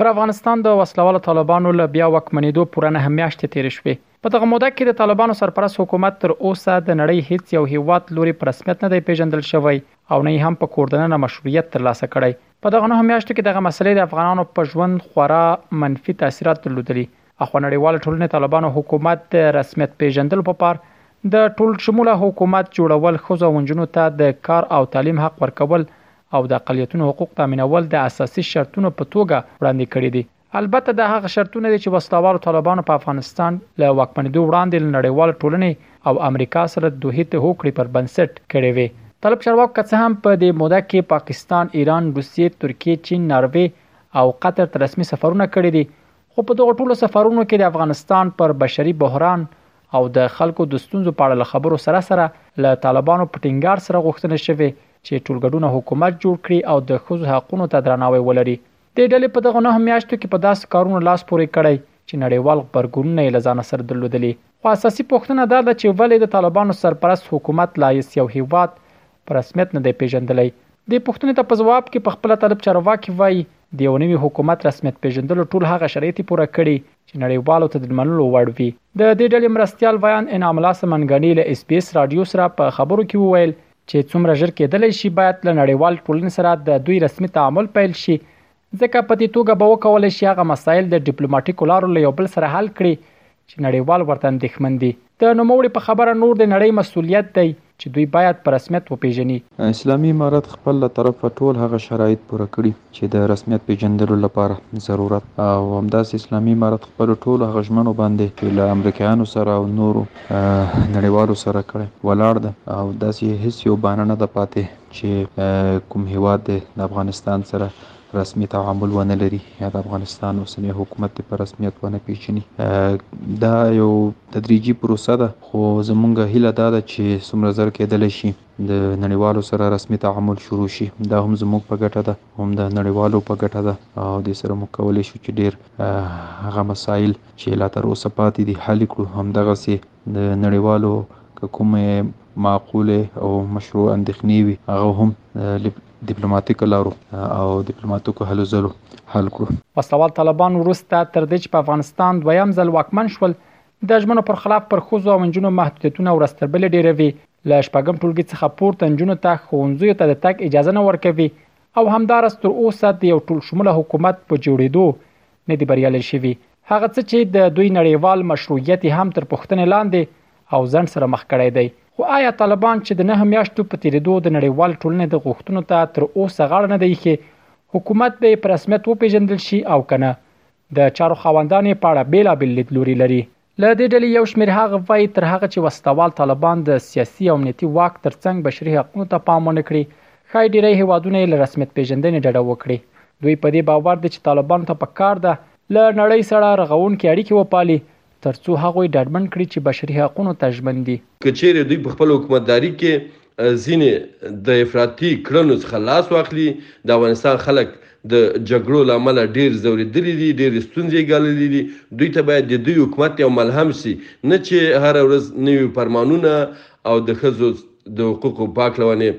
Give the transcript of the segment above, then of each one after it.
پر افغانستان د وسله والو طالبانو له بیا واکمنېدو پوره نهه میاشتې تېرې شوې. په دغه موده کې د طالبانو سرپرست حکومت تر اوسه د نړۍ هېڅ یو هېواد لورې په رسمیت نه دی پېژندل شوی او نه یې هم په کور دننه مشروعیت ترلاسه کړی. په دغه نهو میاشتو کې دغه مسئلې د افغانانو په ژوند خورا منفي تاثیرات درلودلي اخوا نړیوالې ټولنې طالبانو حکومت د رسمیت پېژندلو په پار د ټولشموله حکومت جوړول، ښځو او نجونو ته د کار او تعلیم حق ورکول او د اقلیتونو حقوق تامینول د اساسي شرطونو په توګه وړاندې کړي دي. البته دا هغه شرطونه دي چې وسلهوالو طالبانو په افغانستان له واکمنېدو وړاندې له نړیوالې ټولنې او امریکا سره د دوحې د هوکړې پر بنسټ کړې وې. طالب چارواکو که څه هم په دې موده کې پاکستان، ایران، روسیې، ترکیې، چین، ناروې او قطر ته رسمي سفرونه کړي دي، خو په دغو ټولو سفرونو کې د افغانستان پر بشري بحران او د خلکو د ستونزو په اړه له خبرو سره سره له طالبانو په ټینګار سره غوښتنه شوې چې ټولګډونه حکومت جوړ کړي او د ښځو حقونو ته درناوی ولري. دې ډلې په دغو نهه میاشتو کې په داسې کارونو لاس پورې کړی چې نړیوال غبرګونونه یې له ځانه سره درلودلي. خو اساسي پوښتنه دا ده چې ولې د طالبانو سرپرست حکومت لا هیڅ یو هیواد په رسمیت نه دی پیژندلی. دې پوښتنې ته په ځواب کې په خپله طالب چارواکي وايي، د یوه نوي حکومت رسمیت پیژندلو ټول هغه شرایط پوره کړي چې نړیوالو ته د منلو وړ وي. د دې ډلې مرستیال ویاند انعام الله سمنګاني له اس بي اس راډیو سره په خبرو کې وویل چې څومره ژر کیدلی شي باید له نړیوالې ټولنې سره د دوی رسمي تعامل پیل شي ځکه په دې توګه به وکولای شي هغه مسایل د ډیپلوماټیکو لارو له یو بل سره حل کړي چې نړیوال ورته اندېښمن دي. د نوموړي په خبره نور د نړۍ مسوولیت دی چې دوی باید په رسمیت وپېژني. اسلامي امارت خپل له طرفه ټول هغه شرایط پوره کړي چې د رسمیت پېژندلو لپاره ضرورت او همداسې اسلامي امارت خپلو ټولو هغه ژمنو باندې چې له امریکایانو سره او نورو نړیوالو سره کړی ولاړ ده او داسې هېڅ یو بهانه نه ده پاتې چې کوم هیواد دی د افغانستان سره رسمي تعامل ونه لري یا د افغانستان اوسنی حکومت دی په رسمیت ونه پیژني دا یو تدریجي پروسه ده خو زمونږ هیله دا ده چې څومره زر کېدلی شي د نړیوالو سره رسمي تعامل شروع شي دا هم زموږ په ګټه ده هم د نړیوالو په ګټه ده او دې سره موږ کولی شو چې ډیر هغه مسایل چې لا تر اوسه پاتې دي حل کړو همدغسې د نړیوالو که کومې معقولې او مشروع اندېښنې وي هغه هم دیپلوماټیکو لارو او دیپلوماټیکو هلو ځلو حل کړو. وسلوال طالبان وروسته تر دې چې په افغانستان دویم ځل واکمن شول، د ژمنو پر خلاف پر ښځو او نجونو محدودیتونه ورځ تر بلې ډېروي، له شپږم ټولګي څخه پورته نجونو ته ښوونځیو ته د تګ اجازه نه ورکوي او همدارس تر اوسه د یو ټول شموله حکومت په جوړیدو نه دي بریالي شوي هغه څه چې د دوی نړیوال مشروعیت هم تر پوښتنې لاندې او ځنډ سره مخ کړی دی خو آیا طالبان چې د نه میاشتو په تیریدو د نړیوال ټولنې د غوښتنو ته تر اوسه غاړه نه دی خې حکومت به په رسمیت وپیژندل شي او کنه د چارو خاوندان په اړه بیلابل لیدلوري لري له دې ډلې یو شمېر هغه وايي، تر هغه چې وسلهوال طالبان د سیاسي او امنیتي واک ترڅنګ بشري حقونو ته پام ونه کړي، ښايي ډېری هېوادونه یې له رسمیت پېژندنې ډډه وکړي. دوی په دې باور دي چې طالبانو ته په کار ده، له نړۍ سره رغوونکې اړیکې وپالي، ترڅو هغوی ډاډمن کړي چې بشري حقونو ته ژمن دي. که چېرې دوی په خپله حکومتداري کې ځینې د افراطي کړنو څخه لاس واخلي، د افغانستان خلک د جګړو له امله ډېر ځورېدلي دي، ډېرې ستونزې یې ګاللې دي، دوی ته باید د دوی حکومت یو ملهم شي، نه چې هره ورځ نوي فرمانونه او د ښځو د حقوقو په هکله ونې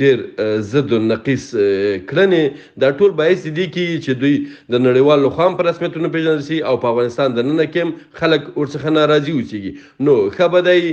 ډېر ضد و نقیص کړنې، دا ټول باعث دې کېږي چې دوی د نړیوال له خوا هم په رسمیتونو پېژندل شي او په افغانستان دننه کې هم خلک ورڅخه ناراضي اوسېږي، نو ښه به دا وي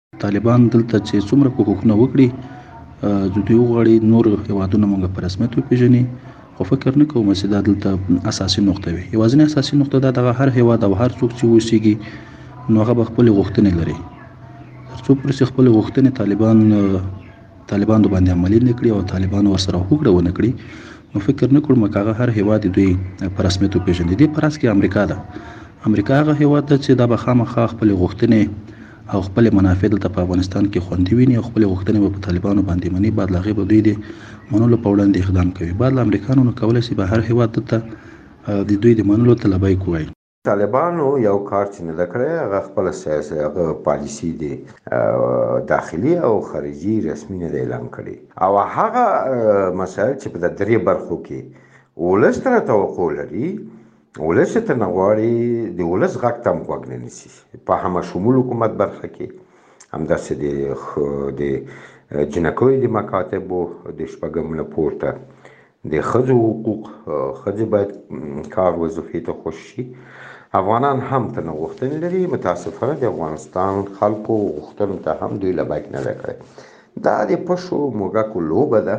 طالبان دلته چې څومره کوښښونه وکړي د دوی وغواړي نور هیوادونه موږ په رسمیت وپیژني خو فکر نه کوم چې دا دلته اساسي نقطه وي یوازینی اساسي نقطه دا دغه هر هیواد او هر څوک چې اوسیږي نو هغه به خپل غوښتنې لري څو پر چې خپل غوښتنې طالبان طالبان د باندې عملی نه کړي او طالبان ورسره هوکړه ونه کړي نو فکر نه کوم کاغه هر هیواد دوی پر رسمیت پیژني دي پر اس کې امریکا ده امریکا هغه هیواد ده چې دا به خامخا خپل غوښتنې او خپلې منافع دلته په افغانستان کې خوندي ویني او خپلې غوښتنې به په طالبانو باندې مني بعد له هغې به دوی د منلو په وړاندې اقدام کوي بعد له امریکا نه نو کولی شي بهر هېواد دلته د دوی د منلو ته لبیک ووایي. طالبانو یو کار چې نه ده کړی هغه خپله سیاسي هغه پالیسي د داخلي او خارجي رسمي نه ده اعلان کړې او هغه مسایل چې په د درې برخو کې ولس ترې توقع لري ولس ته نه غواړي د ولس غږ ته هم غوږ نه نیسي په همه شمول حکومت برخه کې همداسې د د جنکیو د مکاتبو د شپږم نه پورته د ښځو حقوق ښځې باید کار وظیفې ته خوش شي افغانان هم ته نه غوښتنې لري متاسفانه د افغانستان خلکو غوښتنو ته هم دوی لبیک نه دی کړی دا د پشو موږکو لوبه ده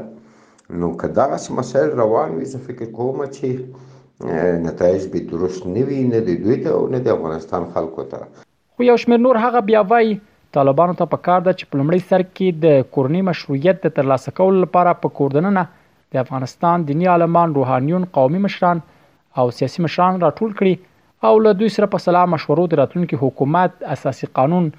نو که دغسې مسایل روان وي زه فکر کوم چې نتایج به درست نه وي نه د دوی ته او نه د افغانستان خلکو ته خو یو شمېر نور هغه بیا وایي طالبانو ته په کار ده چې په لومړی سر کې د کورنۍ مشروعیت د ترلاسه کولو لپاره په کوردننه د افغانستان دینی عالمان روحانیون قومي مشران او سیاسي مشران راټول کړي او له دوی سره په سلا مشورو د راتلونکي حکومت اساسي قانون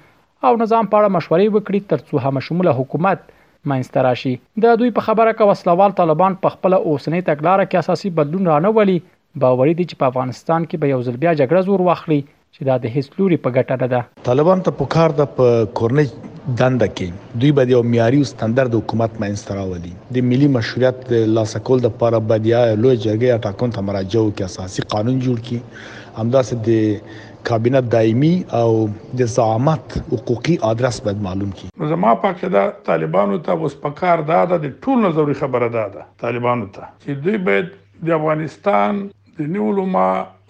او نظام په اړه مشورې وکړي ترڅو همه شموله حکومت منځته راشي د دوی په خبره که وسله وال طالبان په خپل اوسنۍ تګلاره کې اساسي بدلون رانه ولي باوري دي چې په افغانستان کې به یو ځل بیا جګړه زور واخلي چې دا د هیڅ لوري په ګټه نه ده. طالبان ته پکار ده په کورنۍ دنده کې دوی به یو معیاري او ستندرد حکومت منځته راولي د ملي مشروعیت د لاسه کول لپاره به د لوی جرګې یا ټاکنو ته مراجعه وکړي اساسي قانون جوړ کړي همداسې د کابینه دایمي او د زعامت حقوقي آدرس باید معلوم کړي. نو زما په عقیده طالبانو ته اوس په کار دا ده، د ټولو نه ضروري خبره دا ده طالبانو ته چې دوی باید د افغانستان دیني علما،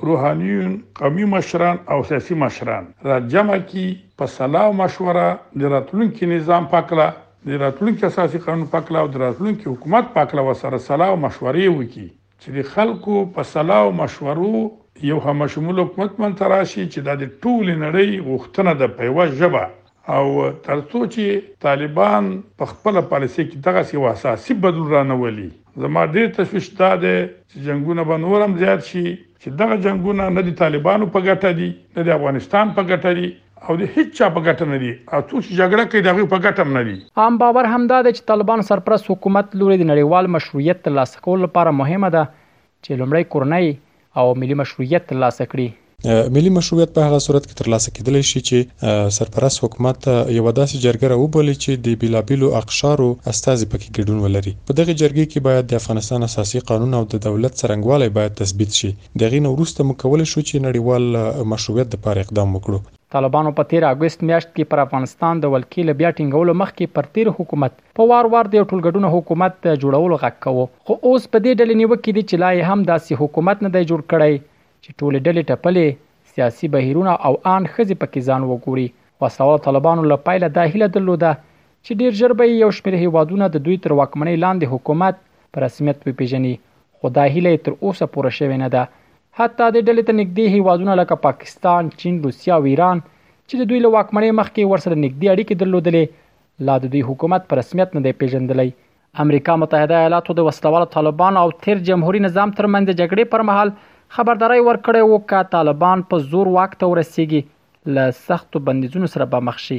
روحانیون، قومي مشران او سیاسي مشران را جمع کړي، په سلا او مشوره د راتلونکي نظام په هکله، د راتلونکي اساسي قانون په هکله او د راتلونکي حکومت په هکله ورسره سلا او مشورې وکړي. چې د خلکو په سلا او مشورو یو همشمول حکومت منځته راشي چې دا د ټولې نړۍ غوښتنه ده په یوه ژبه او تر څو چې طالبان په خپله پالیسۍ کې دغسې یو اساسي بدلون رانولي زما ډېر تشویش دا دی چې جنګونه به نور هم زیات شي چې دغه جنګونه نه د طالبانو په ګټه دي نه د افغانستان په ګټه دي. او د هیڅ چا په ګټه نه دي او څوک چې جګړه کوي د هغوی په ګټه هم نه دي. عام باور همدا دی چې طالبانو سرپرست حکومت لوري د نړیوال مشروعیت ترلاسه کولو لپاره مهمه ده چې لومړی کورنی او ملي مشروعیت ترلاسه کړي. ملي مشروعیت په هغه صورت کې ترلاسه کېدلی شي چې سرپرست حکومت یوه داسې جرګه راوبولي چې د بېلابېلو اقشارو استازي پکې ګډون ولري. په دغې جرګې کې باید د افغانستان اساسي قانون او د دولت څرنګوالی باید تثبیت شي. د هغې نه وروسته موږ کولی شو چې نړیوال مشروعیت دپاره اقدام وکړو. طالبانو په تېره اګست میاشت کې پر افغانستان د ولکې له بیا ټینګولو مخکې پر تېر حکومت په وار وار د یو ټولګډونه حکومت د جوړولو غږ کوو خو اوس په دې ډلې نیوکې دي چې لا یې هم داسې حکومت نه دی جوړ کړی چې ټولې ډلې ټپلې، سیاسي بهیرونه او ان ښځې پکې ځان وګوري. وسلهوالو طالبانو له پیله دا هیله درلوده چې ډېر ژر به یې یو شمېر هېوادونه د دوی تر واکمنۍ لاندې حکومت په رسمیت وپېژني خو دا هیله یې تر اوسه پوره شوې نه ده. حتی دې ډلې ته نږدې هیوادونه لکه پاکستان، چین، روسیه او ایران چې د دوی له واکمنۍ مخکې ورسره نږدې اړیکې درلودلې، لا د دوی حکومت په رسمیت نه دی پیژندلی. امریکا متحده ایالاتو د وسلهوالو طالبانو او تېر جمهوري نظام ترمنځ د جګړې پر مهال خبرداری ورکړی و، که طالبان په زور واک ته ورسېږي، له سختو بندیزونو سره به مخ شي.